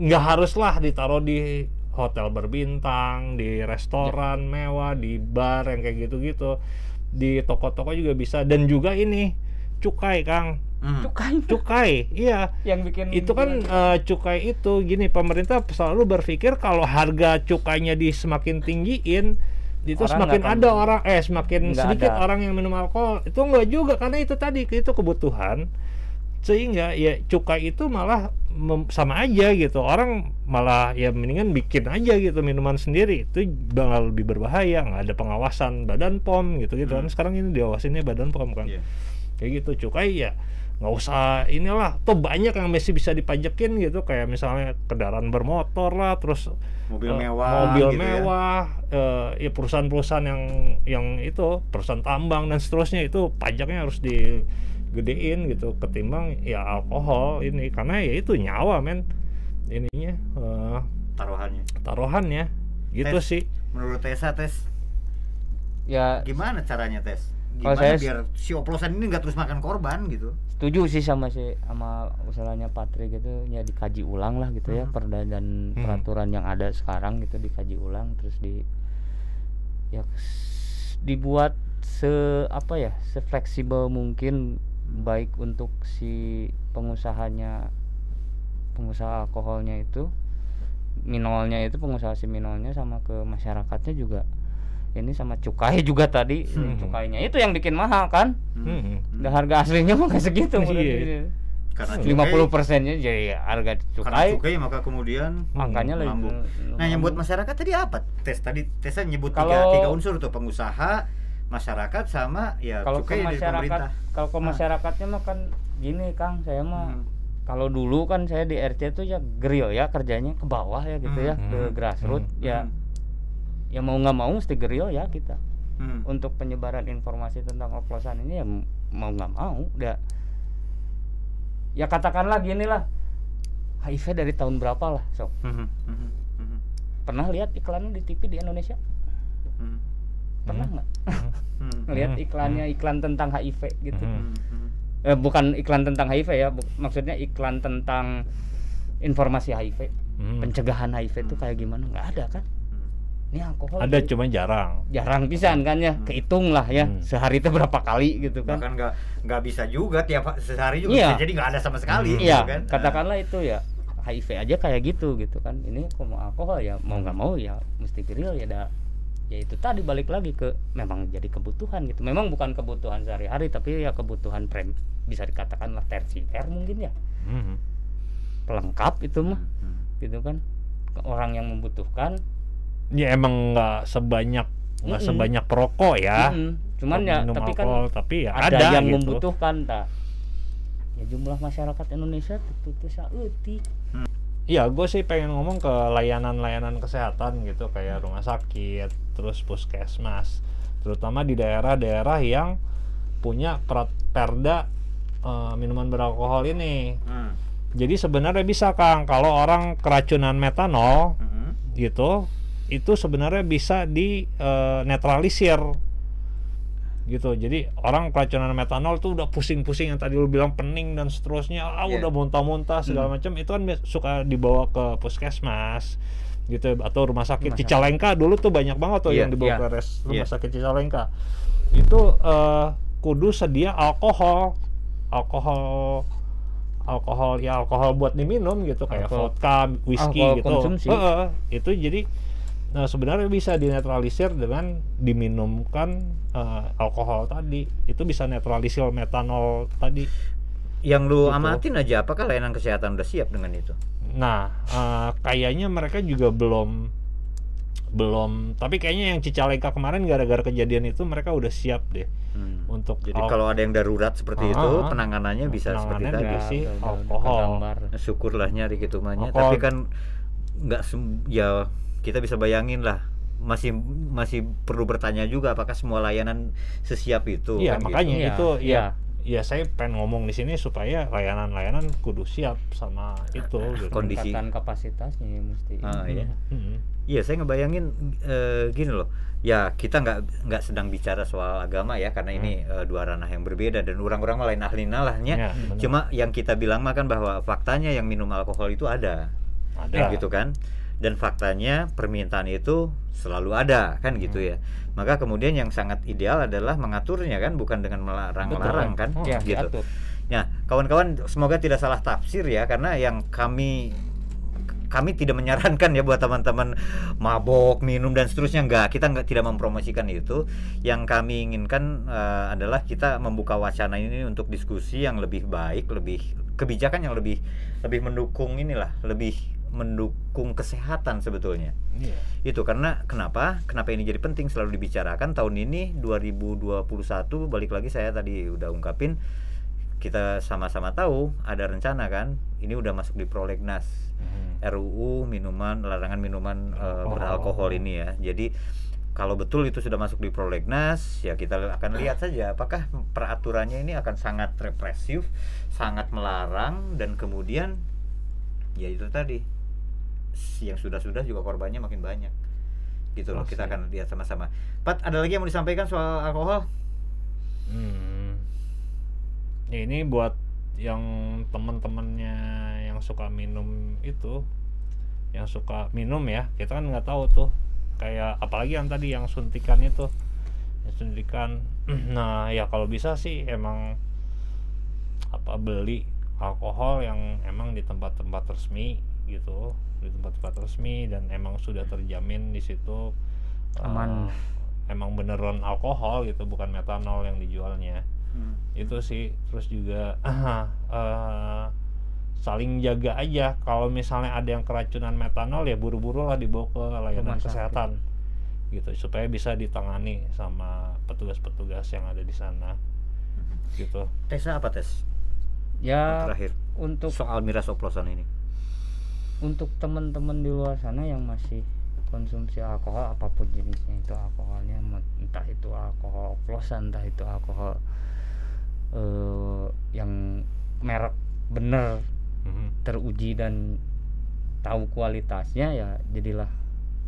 nggak haruslah ditaruh di hotel berbintang di restoran mewah di bar yang kayak gitu-gitu. Di toko-toko juga bisa. Dan juga ini cukai kang. Hmm. cukai? Cukai iya. Yang bikin itu kan eh, cukai itu. Gini pemerintah selalu berpikir kalau harga cukainya di semakin tinggiin itu Orang semakin ada orang eh semakin sedikit ada. orang yang minum alkohol. Itu enggak juga karena itu tadi itu kebutuhan sehingga ya cukai itu malah mem- sama aja gitu. Orang malah ya mendingan bikin aja gitu minuman sendiri. Itu bakal lebih berbahaya. Nggak ada pengawasan badan pom gitu gitu kan. Hmm. sekarang ini diawasinnya badan pom kan. Iya. kayak gitu. Cukai ya nggak usah inilah. Tuh banyak yang masih bisa dipajekin gitu. Kayak misalnya kendaraan bermotor lah terus mobil eh, mewah mobil gitu ya. mewah eh, ya perusahaan-perusahaan yang yang itu perusahaan tambang dan seterusnya itu pajaknya harus digedein gitu ketimbang ya alkohol ini. Karena ya itu nyawa men. Ininya eh, taruhannya. taruhannya. Gitu Tes. sih. Menurut Tessa tes. Ya gimana caranya tes? Kalau gimana saya- biar si oplosan ini nggak terus makan korban gitu? Setuju sih sama si sama usulanya Patri gitu ya dikaji ulang lah gitu ya Hmm. perda dan Hmm. peraturan yang ada sekarang gitu dikaji ulang terus di ya dibuat se apa ya sefleksibel mungkin baik untuk si pengusahanya pengusaha alkoholnya itu minolnya itu pengusaha si minolnya sama ke masyarakatnya juga ini sama cukai juga tadi Hmm. cukainya itu yang bikin mahal kan Hmm. Hmm. Hmm. Udah harga aslinya mah nggak segitu Iya. karena lima puluh persennya jadi harga karena cukai cukai maka kemudian angkanya lebih melambung. Nah, yang buat masyarakat tadi apa? Tes tadi Tessa nyebut tiga, tiga unsur tuh pengusaha, masyarakat sama ya kalau ke masyarakat pemerintah. kalau ke Ah. masyarakatnya mah kan gini Kang saya mah Hmm. kalau dulu kan saya di RT tuh ya grill ya kerjanya ke bawah ya gitu ya Hmm. ke grassroots Hmm. ya Hmm. ya mau nggak mau mesti grill ya kita Hmm. untuk penyebaran informasi tentang oplosan ini ya mau nggak mau udah ya katakanlah gini lah HIV dari tahun berapa lah sok Hmm. Hmm. Hmm. pernah lihat iklannya di TV di Indonesia Hmm. Pernah Hmm. nggak Hmm. ngelihat Hmm. iklannya iklan tentang HIV gitu Hmm. Hmm. Eh, bukan iklan tentang HIV ya bu- maksudnya iklan tentang informasi HIV Hmm. pencegahan HIV itu kayak gimana nggak ada kan Hmm. ini alkohol ada cuma jarang jarang pisan kan ya Hmm. kehitung lah ya Hmm. sehari itu berapa kali gitu kan Bahkan nggak nggak bisa juga tiap ha- sehari juga Iya. bisa jadi nggak ada sama sekali. Hmm. gitu iya kan. katakanlah itu ya HIV aja kayak gitu gitu kan ini kok mau alkohol ya mau nggak mau ya mesti grill ya dah ya itu tadi balik lagi ke memang jadi kebutuhan gitu memang bukan kebutuhan sehari-hari tapi ya kebutuhan prem bisa dikatakan lah tersier mungkin ya Mhm. pelengkap itu mah Hmm. gitu kan orang yang membutuhkan ya emang nggak sebanyak nggak Mm-mm. sebanyak perokok ya Mm-mm. cuman ya tapi alkohol, kan tapi ya ada, ada, yang gitu. membutuhkan tak ya jumlah masyarakat Indonesia itu tuh sauti Iya, gue sih pengen ngomong ke layanan-layanan kesehatan gitu kayak rumah sakit, terus puskesmas, terutama di daerah-daerah yang punya perda eh, minuman beralkohol ini. Hmm. Jadi sebenarnya bisa Kang, kalau orang keracunan metanol Hmm. gitu, itu sebenarnya bisa di eh, netralisir gitu. Jadi orang keracunan metanol tuh udah pusing-pusing yang tadi lu bilang pening dan seterusnya, ah Iya. udah muntah-muntah segala Hmm. macam itu kan suka dibawa ke puskesmas gitu atau rumah sakit sakit. Cicalengka dulu tuh banyak banget tuh Iya, yang dibawa iya. ke res rumah Iya. sakit Cicalengka. Itu eh, kudu sedia alkohol, alkohol alkohol ya alkohol buat diminum gitu kayak Alkohol- vodka, whisky alkohol gitu. konsumsi. Heeh, itu jadi nah sebenarnya bisa dinetralisir dengan diminumkan eh, alkohol tadi. Itu bisa netralisir metanol tadi. Yang lu Gitu. amatin aja apakah layanan kesehatan udah siap dengan itu? Nah, eh, kayaknya mereka juga belum belum tapi kayaknya yang Cicalengka kemarin gara-gara kejadian itu mereka udah siap deh Hmm. untuk Jadi al- kalau ada yang darurat seperti Ah, itu, penanganannya bisa seperti Penanganannya tadi. bisa sih, alkohol. Syukurlah nyari ketumannya, Alkohol. tapi kan nggak sem- ya kita bisa bayangin lah masih masih perlu bertanya juga apakah semua layanan sesiap itu Iya, kan gitu. makanya Iya, itu ya iya. ya saya pengen ngomong di sini supaya layanan-layanan kudu siap sama itu gitu. Kondisi. Peningkatan kapasitasnya ya mesti Ah, iya. Mm-mm. Iya, saya ngebayangin eh, gini loh. Ya, kita nggak nggak sedang bicara soal agama ya, karena ini eh, dua ranah yang berbeda dan orang-orang mah lain ahli nalahnya. Ya. Cuma yang kita bilang mah kan bahwa faktanya yang minum alkohol itu ada, ada gitu kan. Dan faktanya permintaan itu selalu ada, kan gitu ya. Maka kemudian yang sangat ideal adalah mengaturnya kan, bukan dengan melarang-larang kan, Oh, ya gitu. diatur. Nah, kawan-kawan semoga tidak salah tafsir ya karena yang kami kami tidak menyarankan ya buat teman-teman mabok, minum dan seterusnya enggak. Kita enggak tidak mempromosikan itu. Yang kami inginkan eh, adalah kita membuka wacana ini untuk diskusi yang lebih baik, lebih kebijakan yang lebih lebih mendukung inilah, lebih mendukung kesehatan sebetulnya. Iya. itu karena kenapa? Kenapa ini jadi penting? Selalu dibicarakan. Tahun ini 2021 balik lagi saya tadi udah ungkapin kita sama-sama tahu ada rencana kan? Ini udah masuk di prolegnas. Mhm. RUU minuman larangan minuman Alkohol. beralkohol ini ya. Jadi kalau betul itu sudah masuk di prolegnas ya kita akan lihat saja apakah peraturannya ini akan sangat represif sangat melarang dan kemudian ya itu tadi yang sudah-sudah juga korbannya makin banyak gitu loh Oh, kita akan lihat sama-sama Pat ada lagi yang mau disampaikan soal alkohol Hmm. Ya, ini buat yang teman-temannya yang suka minum itu, yang suka minum ya, kita kan nggak tahu tuh. Kayak apalagi yang tadi yang suntikan itu, yang suntikan. Nah, ya kalau bisa sih emang apa beli alkohol yang emang di tempat-tempat resmi gitu, di tempat-tempat resmi dan emang sudah terjamin di situ Aman. eh, emang beneran alkohol gitu bukan metanol yang dijualnya. Itu sih terus juga eh, saling jaga aja. Kalau misalnya ada yang keracunan metanol ya buru-buru lah dibawa ke layanan Rumah sakit. kesehatan gitu supaya bisa ditangani sama petugas-petugas yang ada di sana gitu. Tesa apa tes? Ya terakhir. untuk soal miras oplosan ini untuk teman-teman di luar sana yang masih konsumsi alkohol apa pun jenisnya itu alkoholnya entah itu alkohol oplosan entah itu alkohol eh, yang merek bener Mhm. teruji dan tahu kualitasnya ya jadilah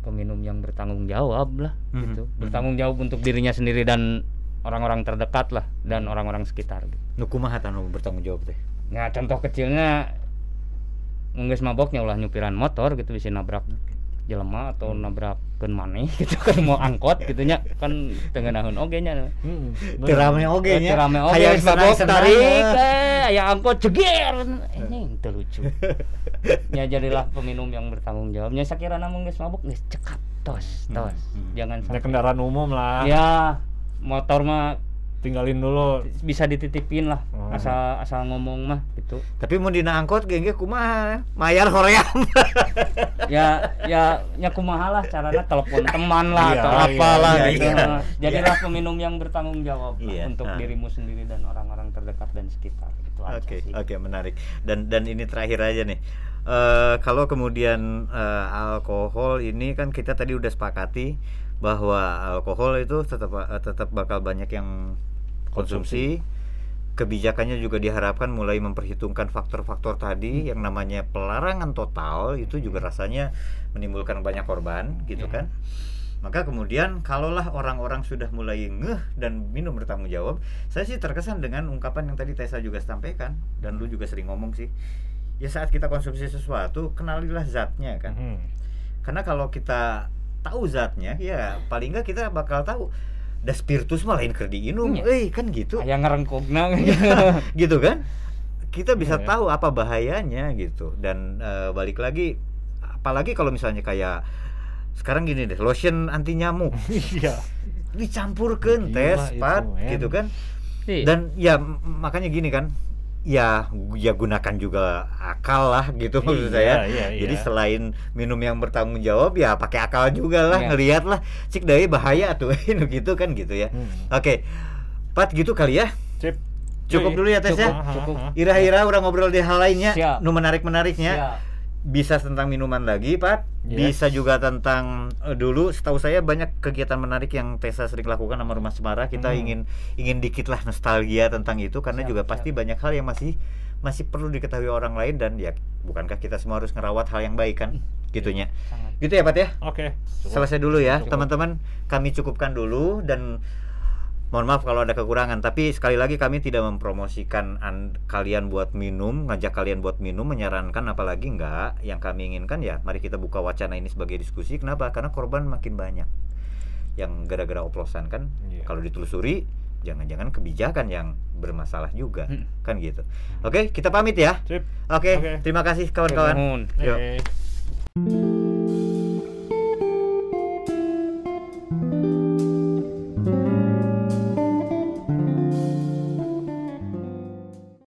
peminum yang bertanggung jawab lah Mhm, gitu mhm. bertanggung jawab untuk dirinya sendiri dan orang-orang terdekat lah dan orang-orang sekitar gitu. nukumaha bertanggung jawab teh Nah contoh kecilnya nggak maboknya ulah nyupiran motor gitu bisa nabrak jelema atau nabrakeun maneh gitu kan mau angkot gitunya kan tengenahun oge nya Hmm. Terame oge nya. Terame oge Hayang geus mabok tarik eh aya angkot jeger. Ini teu lucu. Ya jadilah peminum yang bertanggung jawab. Nya sakira namun geus mabok geus cekat tos Hmm, tos. hmm. jangan sampai. kendaraan umum lah. Ya motor mah tinggalin dulu bisa dititipin lah Oh. asal asal ngomong mah gitu Tapi mau dina angkot gengge kumaha? Mayar hoream. ya ya ya kumaha lah caranya telepon teman lah Iya, atau iya, apalah iya, gitu iya. jadilah peminum yang bertanggung jawab lah Iya, untuk ah. dirimu sendiri dan orang-orang terdekat dan sekitar itu aja Oke, sih oke menarik. Dan dan ini terakhir aja nih. Eh kalau kemudian eh, alkohol ini kan kita tadi udah sepakati bahwa alkohol itu tetap eh, tetap bakal banyak yang konsumsi. Kebijakannya juga diharapkan mulai memperhitungkan faktor-faktor tadi yang namanya pelarangan total itu juga rasanya menimbulkan banyak korban gitu kan. Maka kemudian kalaulah orang-orang sudah mulai ngeh dan minum bertanggung jawab, saya sih terkesan dengan ungkapan yang tadi Tessa juga sampaikan dan lu juga sering ngomong sih. Ya saat kita konsumsi sesuatu, kenalilah zatnya kan. Hmm. Karena kalau kita tahu zatnya, ya paling nggak kita bakal tahu das spiritus mah lain keur diinum, Iya. eh kan gitu. aya ngerengkogna gitu kan kita bisa Iya. tahu apa bahayanya gitu dan eh, balik lagi apalagi kalau misalnya kayak sekarang gini deh lotion anti nyamuk iya dicampurkan tes pat gitu kan Iya. dan ya makanya gini kan ya ya gunakan juga akal lah gitu maksud Iya, saya iya, jadi iya. selain minum yang bertanggung jawab ya pakai akal juga lah Iya. ngelihat lah cik dari bahaya tuh gitu kan gitu ya Hmm. oke pat gitu kali ya Sip. cukup dulu ya tes ya Cukup. Ira-ira udah ngobrol di hal lainnya, Siap. nu menarik-menariknya. Ya. Bisa tentang minuman lagi, Pak. Yes. Bisa juga tentang eh, dulu setahu saya banyak kegiatan menarik yang Tessa sering lakukan sama Rumah Semara. Kita Hmm. ingin ingin dikit lah nostalgia tentang itu karena Siap, juga siap. pasti banyak hal yang masih masih perlu diketahui orang lain dan ya bukankah kita semua harus ngerawat hal yang baik kan? Gitunya. Sangat. Gitu ya, Pak ya? Oke. cukup. Selesai dulu ya, teman-teman. Kami cukupkan dulu dan mohon maaf kalau ada kekurangan. Tapi sekali lagi kami tidak mempromosikan an- kalian buat minum, ngajak kalian buat minum, menyarankan apalagi enggak. Yang kami inginkan ya, mari kita buka wacana ini sebagai diskusi. Kenapa? Karena korban makin banyak yang gara-gara oplosan kan. Iya. Kalau ditelusuri, jangan-jangan kebijakan yang bermasalah juga, Hmm. kan gitu. Oke, kita pamit ya. Oke, Oke. terima kasih kawan-kawan. Yuk.